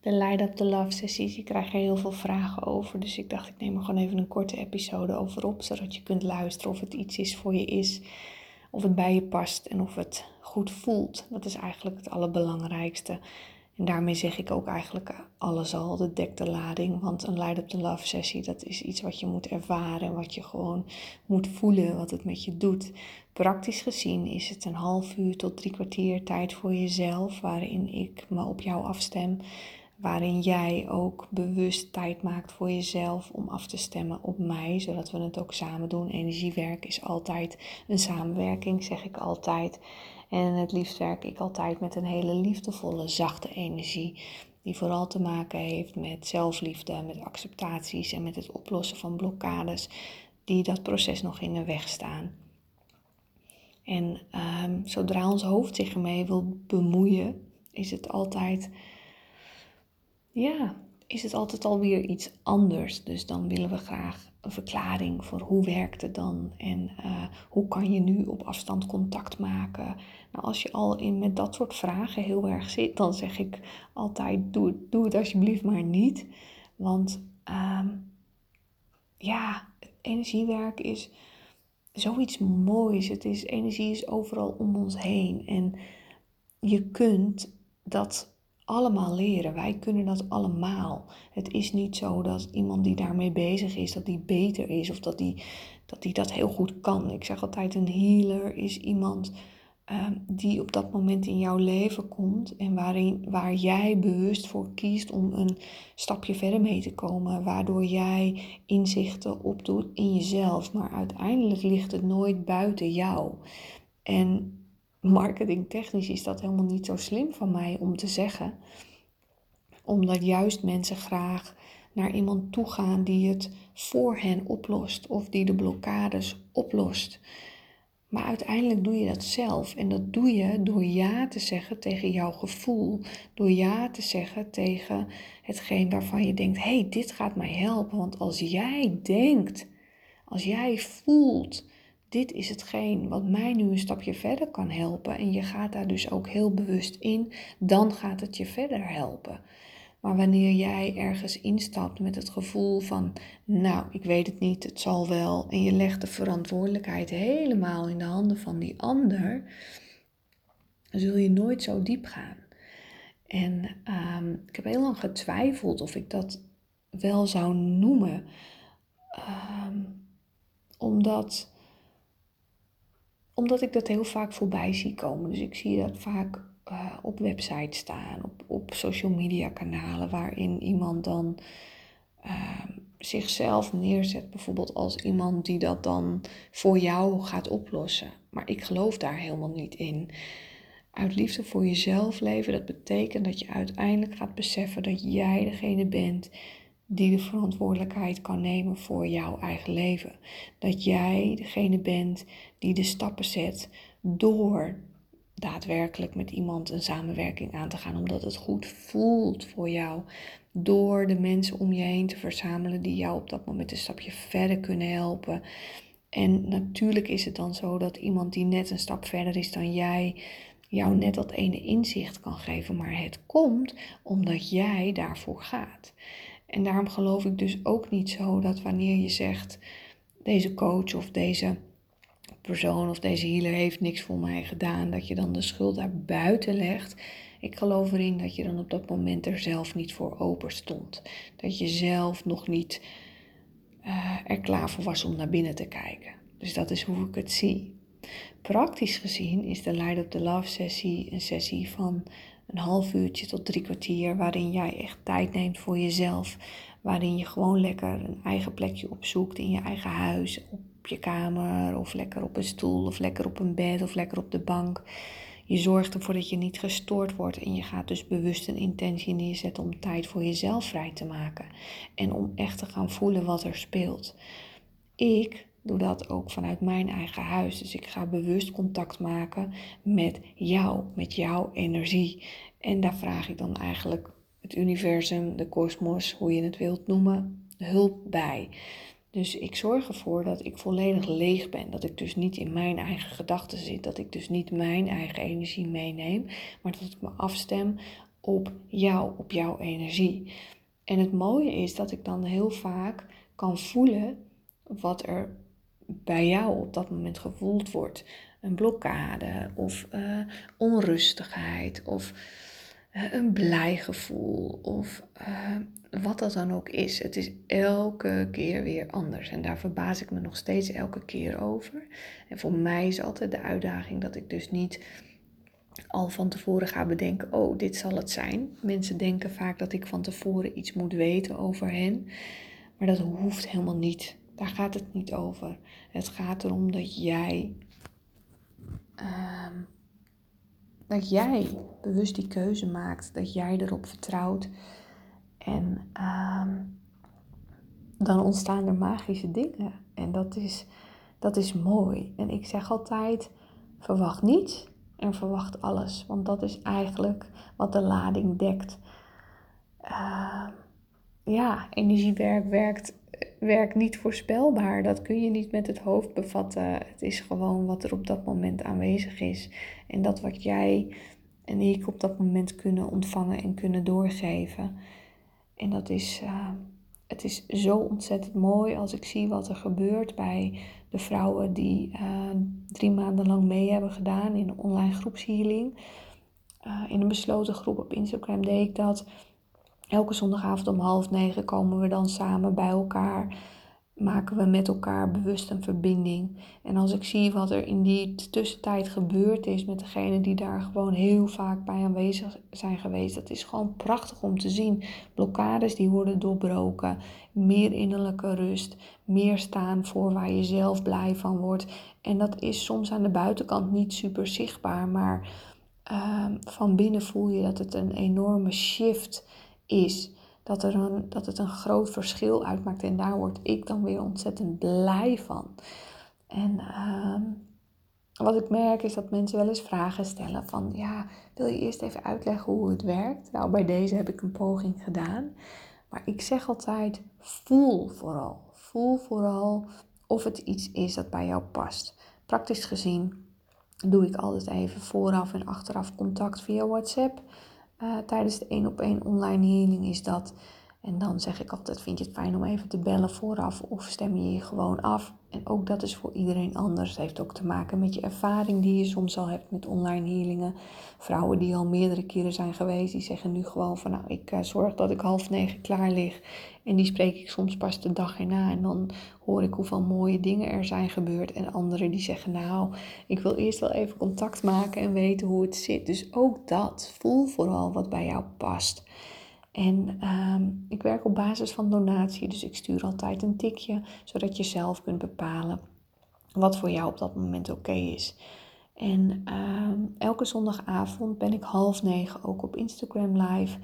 de Light Up the Love sessies. Ik krijg er heel veel vragen over. Dus ik dacht, ik neem er gewoon even een korte episode over op. Zodat je kunt luisteren of het iets is voor je is. Of het bij je past en of het goed voelt. Dat is eigenlijk het allerbelangrijkste. En daarmee zeg ik ook eigenlijk alles al, de dekte lading. Want een Light Up the Love sessie, dat is iets wat je moet ervaren. Wat je gewoon moet voelen, wat het met je doet. Praktisch gezien is het een half uur tot drie kwartier tijd voor jezelf. Waarin ik me op jou afstem waarin jij ook bewust tijd maakt voor jezelf om af te stemmen op mij, zodat we het ook samen doen. Energiewerk is altijd een samenwerking, zeg ik altijd. En het liefst werk ik altijd met een hele liefdevolle, zachte energie, die vooral te maken heeft met zelfliefde, met acceptaties en met het oplossen van blokkades die dat proces nog in de weg staan. En um, zodra ons hoofd zich ermee wil bemoeien, is het altijd ja, is het altijd alweer iets anders. Dus dan willen we graag een verklaring voor hoe werkt het dan en uh, hoe kan je nu op afstand contact maken. Nou, als je al in met dat soort vragen heel erg zit, dan zeg ik altijd: doe, doe het alsjeblieft maar niet. Want um, ja, energiewerk is zoiets moois. Het is, energie is overal om ons heen. En je kunt dat allemaal leren. Wij kunnen dat allemaal. Het is niet zo dat iemand die daarmee bezig is, dat die beter is of dat die dat, die dat heel goed kan. Ik zeg altijd, een healer is iemand uh, die op dat moment in jouw leven komt en waarin, waar jij bewust voor kiest om een stapje verder mee te komen. Waardoor jij inzichten opdoet in jezelf. Maar uiteindelijk ligt het nooit buiten jou. En marketingtechnisch is dat helemaal niet zo slim van mij om te zeggen. Omdat juist mensen graag naar iemand toe gaan die het voor hen oplost of die de blokkades oplost. Maar uiteindelijk doe je dat zelf. En dat doe je door ja te zeggen tegen jouw gevoel. Door ja te zeggen tegen hetgeen waarvan je denkt: hé, hey, dit gaat mij helpen. Want als jij denkt, als jij voelt dit is hetgeen wat mij nu een stapje verder kan helpen. En je gaat daar dus ook heel bewust in, dan gaat het je verder helpen. Maar wanneer jij ergens instapt met het gevoel van, nou, ik weet het niet, het zal wel, en je legt de verantwoordelijkheid helemaal in de handen van die ander, zul je nooit zo diep gaan. En um, ik heb heel lang getwijfeld of ik dat wel zou noemen, um, omdat omdat ik dat heel vaak voorbij zie komen. Dus ik zie dat vaak uh, op websites staan, op, op social media kanalen, waarin iemand dan uh, zichzelf neerzet, bijvoorbeeld als iemand die dat dan voor jou gaat oplossen. Maar ik geloof daar helemaal niet in. Uit liefde voor jezelf leven, dat betekent dat je uiteindelijk gaat beseffen dat jij degene bent die de verantwoordelijkheid kan nemen voor jouw eigen leven. Dat jij degene bent die de stappen zet door daadwerkelijk met iemand een samenwerking aan te gaan, omdat het goed voelt voor jou. Door de mensen om je heen te verzamelen die jou op dat moment een stapje verder kunnen helpen. En natuurlijk is het dan zo dat iemand die net een stap verder is dan jij, jou net dat ene inzicht kan geven. Maar het komt omdat jij daarvoor gaat. En daarom geloof ik dus ook niet zo dat wanneer je zegt, deze coach of deze persoon of deze healer heeft niks voor mij gedaan, dat je dan de schuld daar buiten legt. Ik geloof erin dat je dan op dat moment er zelf niet voor open stond. Dat je zelf nog niet uh, er klaar voor was om naar binnen te kijken. Dus dat is hoe ik het zie. Praktisch gezien is de Light Up the Love sessie een sessie van een half uurtje tot drie kwartier, waarin jij echt tijd neemt voor jezelf. Waarin je gewoon lekker een eigen plekje opzoekt in je eigen huis, op je kamer, of lekker op een stoel, of lekker op een bed, of lekker op de bank. Je zorgt ervoor dat je niet gestoord wordt en je gaat dus bewust een intentie neerzetten om tijd voor jezelf vrij te maken. En om echt te gaan voelen wat er speelt. Ik doe dat ook vanuit mijn eigen huis. Dus ik ga bewust contact maken met jou, met jouw energie. En daar vraag ik dan eigenlijk het universum, de kosmos, hoe je het wilt noemen, hulp bij. Dus ik zorg ervoor dat ik volledig leeg ben. Dat ik dus niet in mijn eigen gedachten zit. Dat ik dus niet mijn eigen energie meeneem. Maar dat ik me afstem op jou, op jouw energie. En het mooie is dat ik dan heel vaak kan voelen wat er bij jou op dat moment gevoeld wordt. Een blokkade of uh, onrustigheid of uh, een blij gevoel of uh, wat dat dan ook is. Het is elke keer weer anders en daar verbaas ik me nog steeds elke keer over. En voor mij is altijd de uitdaging dat ik dus niet al van tevoren ga bedenken, oh, dit zal het zijn. Mensen denken vaak dat ik van tevoren iets moet weten over hen, maar dat hoeft helemaal niet. Daar gaat het niet over. Het gaat erom dat jij, uh, dat jij bewust die keuze maakt, dat jij erop vertrouwt. En uh, dan ontstaan er magische dingen. En dat is, dat is mooi. En ik zeg altijd, verwacht niets en verwacht alles. Want dat is eigenlijk wat de lading dekt. Uh, ja, energiewerk werkt, werkt niet voorspelbaar. Dat kun je niet met het hoofd bevatten. Het is gewoon wat er op dat moment aanwezig is. En dat wat jij en ik op dat moment kunnen ontvangen en kunnen doorgeven. En dat is, uh, het is zo ontzettend mooi als ik zie wat er gebeurt bij de vrouwen die uh, drie maanden lang mee hebben gedaan in een online groepshealing. Uh, in een besloten groep op Instagram deed ik dat. Elke zondagavond om half negen komen we dan samen bij elkaar. Maken we met elkaar bewust een verbinding. En als ik zie wat er in die tussentijd gebeurd is met degenen die daar gewoon heel vaak bij aanwezig zijn geweest. Dat is gewoon prachtig om te zien. Blokkades die worden doorbroken. Meer innerlijke rust. Meer staan voor waar je zelf blij van wordt. En dat is soms aan de buitenkant niet super zichtbaar. Maar uh, van binnen voel je dat het een enorme shift is. Dat, er een, dat het een groot verschil uitmaakt. En daar word ik dan weer ontzettend blij van. En uh, wat ik merk is dat mensen wel eens vragen stellen van ja, wil je eerst even uitleggen hoe het werkt? Nou, bij deze heb ik een poging gedaan. Maar ik zeg altijd, voel vooral. Voel vooral of het iets is dat bij jou past. Praktisch gezien doe ik altijd even vooraf en achteraf contact via WhatsApp. Uh, tijdens de één op één online healing is dat. En dan zeg ik altijd, vind je het fijn om even te bellen vooraf of stem je je gewoon af? En ook dat is voor iedereen anders. Het heeft ook te maken met je ervaring die je soms al hebt met online healingen. Vrouwen die al meerdere keren zijn geweest, die zeggen nu gewoon van nou, ik uh, zorg dat ik half negen klaar lig. En die spreek ik soms pas de dag erna. En dan hoor ik hoeveel mooie dingen er zijn gebeurd. En anderen die zeggen nou, ik wil eerst wel even contact maken en weten hoe het zit. Dus ook dat, voel vooral wat bij jou past. En uh, ik werk op basis van donatie, dus ik stuur altijd een tikje, zodat je zelf kunt bepalen wat voor jou op dat moment oké is. En uh, elke zondagavond ben ik half negen ook op Instagram live.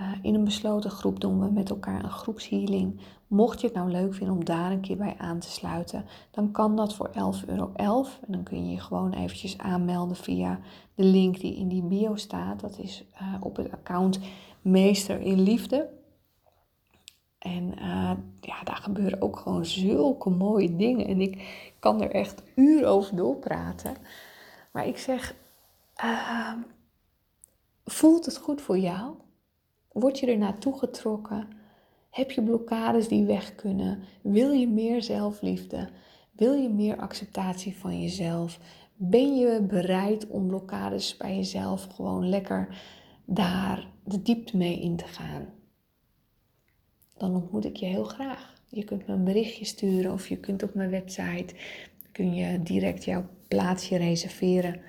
Uh, in een besloten groep doen we met elkaar een groepshealing. Mocht je het nou leuk vinden om daar een keer bij aan te sluiten, dan kan dat voor 11,11 euro. En dan kun je je gewoon eventjes aanmelden via de link die in die bio staat. Dat is uh, op het account meester in liefde. En uh, ja, daar gebeuren ook gewoon zulke mooie dingen. En ik kan er echt uren over doorpraten. Maar ik zeg, uh, voelt het goed voor jou? Word je er naartoe getrokken? Heb je blokkades die weg kunnen? Wil je meer zelfliefde? Wil je meer acceptatie van jezelf? Ben je bereid om blokkades bij jezelf gewoon lekker daar de diepte mee in te gaan, dan ontmoet ik je heel graag. Je kunt me een berichtje sturen of je kunt op mijn website kun je direct jouw plaatsje reserveren.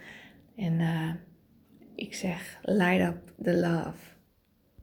En uh, ik zeg, light up the love.